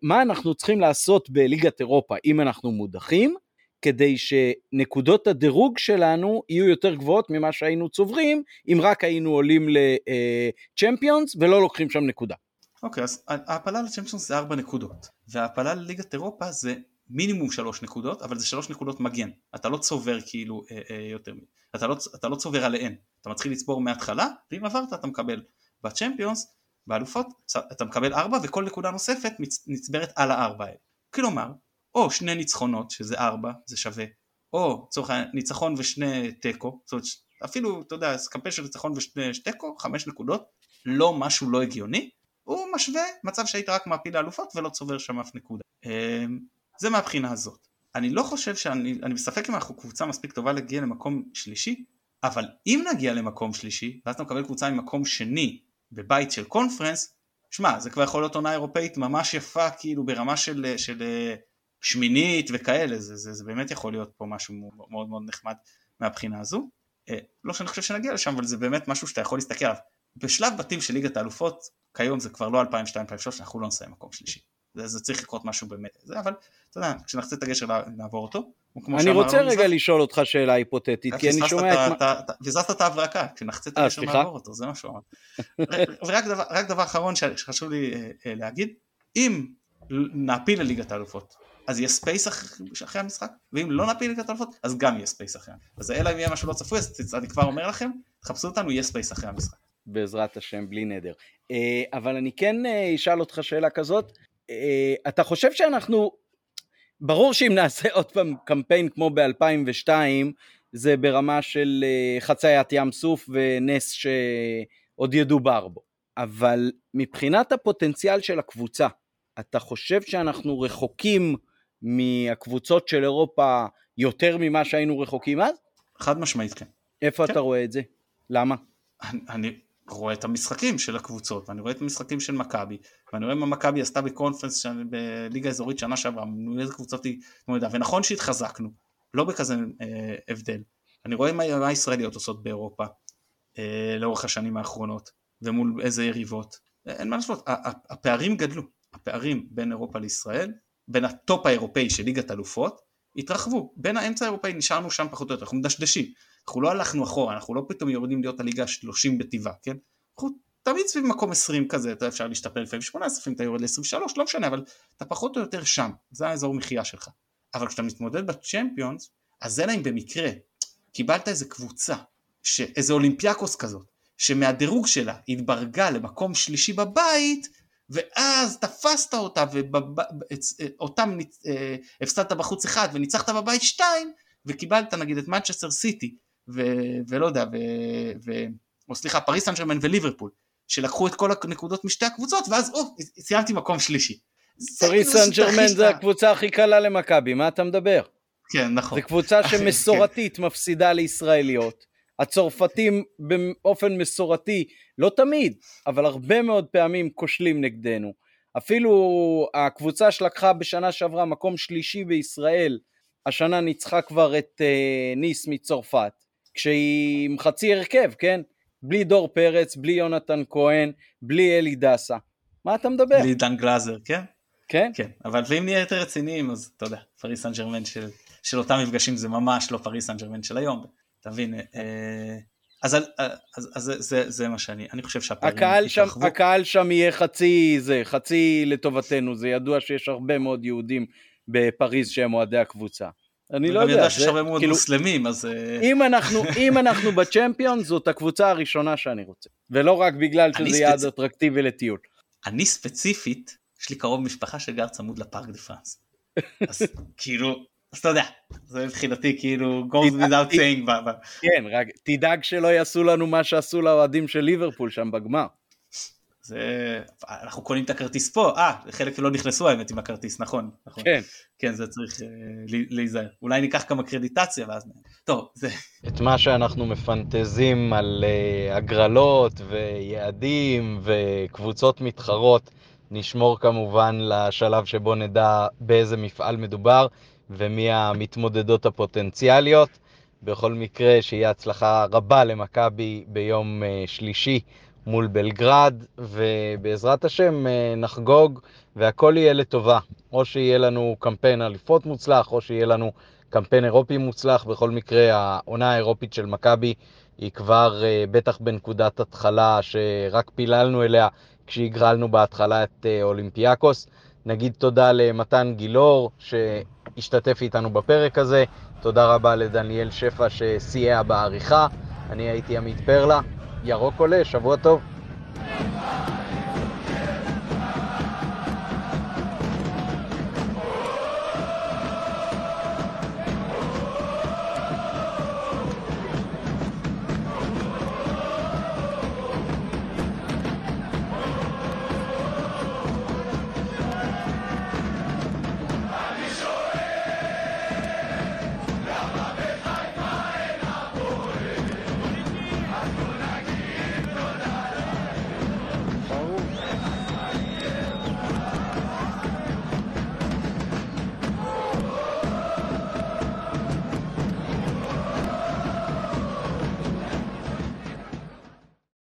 מה אנחנו צריכים לעשות בליגת אירופה אם אנחנו מודחים, כדי שנקודות הדירוג שלנו יהיו יותר גבוהות ממה שהיינו צוברים אם רק היינו עולים לצ'מפיונס ולא לוקחים שם נקודה. אוקיי אז ההעפלה לצ'מפיונס זה 4 נקודות וההעפלה לליגת אירופה זה מינימום 3 נקודות אבל זה 3 נקודות מגן. אתה לא צובר כאילו אה, אה, יותר אתה לא, אתה לא צובר עליהן. אתה מתחיל לצבור מההתחלה ואם עברת אתה מקבל בצ'מפיונס באלופות אתה מקבל 4 וכל נקודה נוספת נצברת על הארבע האלה. כלומר או שני ניצחונות שזה ארבע זה שווה או לצורך הניצחון ושני תיקו זאת אומרת אפילו אתה יודע קמפיין של ניצחון ושני תיקו חמש נקודות לא משהו לא הגיוני הוא משווה מצב שהיית רק מעפיל לאלופות ולא צובר שם אף נקודה אמ, זה מהבחינה הזאת אני לא חושב שאני אני בספק אם אנחנו קבוצה מספיק טובה להגיע למקום שלישי אבל אם נגיע למקום שלישי ואז אתה מקבל קבוצה ממקום שני בבית של קונפרנס שמע זה כבר יכול להיות עונה אירופאית ממש יפה כאילו ברמה של, של שמינית וכאלה, זה, זה, זה באמת יכול להיות פה משהו מאוד מאוד נחמד מהבחינה הזו. אה, לא שאני חושב שנגיע לשם, אבל זה באמת משהו שאתה יכול להסתכל עליו. בשלב בתים של ליגת האלופות, כיום זה כבר לא 2002-2003, אנחנו לא נסיים מקום שלישי. זה, זה צריך לקרות משהו באמת, זה, אבל אתה יודע, כשנחצה את הגשר נעבור אותו. אני רוצה רגע לשאול אותך שאלה היפותטית, כי אני שומע את... פספסת את ההברקה, כשנחצה את הגשר נעבור אותו, זה מה שהוא אמר. ורק דבר אחרון שחשוב לי להגיד, אם נעפיל לליגת האלופות, אז יהיה space אחרי המשחק, ואם לא נעפיל לליגת האלופות, אז גם יהיה space אחרי המשחק. אז אלא אם יהיה משהו לא צפוי, אז אני כבר אומר לכם, תחפשו אותנו, יהיה space אחרי המשחק. בעזרת השם, בלי נדר. אבל אני כן אשאל אותך שאלה כזאת, אתה חושב שאנחנו, ברור שאם נעשה עוד פעם קמפיין כמו ב-2002, זה ברמה של חציית ים סוף ונס שעוד ידובר בו. אבל מבחינת הפוטנציאל של הקבוצה, אתה חושב שאנחנו רחוקים מהקבוצות של אירופה יותר ממה שהיינו רחוקים אז? חד משמעית כן. איפה כן. אתה רואה את זה? למה? אני, אני רואה את המשחקים של הקבוצות, ואני רואה את המשחקים של מכבי, ואני רואה מה מכבי עשתה בקונפרנס בליגה אזורית שנה שעברה, איזה קבוצות היא התמודדה, ונכון שהתחזקנו, לא בכזה אה, הבדל. אני רואה מה, מה הישראליות עושות באירופה אה, לאורך השנים האחרונות, ומול איזה יריבות. אין מה לעשות, הפערים גדלו, הפערים בין אירופה לישראל, בין ה top האירופאי של ליגת אלופות, התרחבו, בין האמצע האירופאי נשארנו שם פחות או יותר, אנחנו מדשדשים, אנחנו לא הלכנו אחורה, אנחנו לא פתאום יורדים להיות הליגה ה-30 בטבלה, כן? אנחנו תמיד סביב מקום 20 כזה, אתה אפשר להשתפר לפעמים 18, לפעמים אתה יורד ל-23, לא משנה, אבל אתה פחות או יותר שם, זה האזור מחיה שלך. אבל כשאתה מתמודד ב Champions, אז אלא אם במקרה קיבלת איזה קבוצה, איזה אולימפיאקוס כזאת, שמהדירוג שלה התברגה למקום שלישי בבית, ואז תפסת אותה ואותם אה, הפסדת בחוץ אחד וניצחת בבית שתיים וקיבלת נגיד את מנצ'סטר סיטי ולא יודע ו, ו, או סליחה פריס סן ג'רמן וליברפול שלקחו את כל הנקודות משתי הקבוצות ואז או סיימתי מקום שלישי. פריס סן ג'רמן זה הקבוצה הכי קלה למכבי מה אתה מדבר? כן נכון. זו קבוצה שמסורתית כן. מפסידה לישראליות הצרפתים באופן מסורתי, לא תמיד, אבל הרבה מאוד פעמים כושלים נגדנו. אפילו הקבוצה שלקחה בשנה שעברה מקום שלישי בישראל, השנה ניצחה כבר את uh, ניס מצרפת, כשהיא עם חצי הרכב, כן? בלי דור פרץ, בלי יונתן כהן, בלי אלי דסה. מה אתה מדבר? בלי דן גלאזר, כן? כן? כן, אבל ואם נהיה יותר רציניים, אז אתה יודע, פריס סן ג'רמן של, של אותם מפגשים זה ממש לא פריס סן ג'רמן של היום. אתה מבין? אה, אז, אז, אז, אז זה, זה, זה מה שאני, אני חושב שהפערים הקהל שם, הקהל שם יהיה חצי זה, חצי לטובתנו, זה ידוע שיש הרבה מאוד יהודים בפריז שהם אוהדי הקבוצה. אני לא יודע. אני יודע שיש הרבה מאוד כאילו, מוסלמים, אז... אה, אם אנחנו, אם אנחנו בצ'מפיון, זאת הקבוצה הראשונה שאני רוצה. ולא רק בגלל שזה יעד. אטרקטיבי לטיול. אני ספציפית, יש לי קרוב משפחה שגר צמוד לפארק דה פרנס. אז כאילו, אז אתה יודע, זה מבחינתי כאילו goes without saying. כן, רק תדאג שלא יעשו לנו מה שעשו לאוהדים של ליברפול שם בגמר. זה, אנחנו קונים את הכרטיס פה, אה, חלק לא נכנסו האמת עם הכרטיס, נכון, נכון. כן. כן, זה צריך uh, להיזהר. אולי ניקח כמה קרדיטציה ואז... טוב, זה... את מה שאנחנו מפנטזים על uh, הגרלות ויעדים וקבוצות מתחרות, נשמור כמובן לשלב שבו נדע באיזה מפעל מדובר. ומי המתמודדות הפוטנציאליות. בכל מקרה, שיהיה הצלחה רבה למכבי ביום אה, שלישי מול בלגרד, ובעזרת השם אה, נחגוג והכל יהיה לטובה. או שיהיה לנו קמפיין אליפות מוצלח, או שיהיה לנו קמפיין אירופי מוצלח. בכל מקרה, העונה האירופית של מכבי היא כבר אה, בטח בנקודת התחלה שרק פיללנו אליה כשהגרלנו בהתחלה את אולימפיאקוס. נגיד תודה למתן גילאור, שהשתתף איתנו בפרק הזה. תודה רבה לדניאל שפע שסייע בעריכה. אני הייתי עמית פרלה. ירוק עולה, שבוע טוב.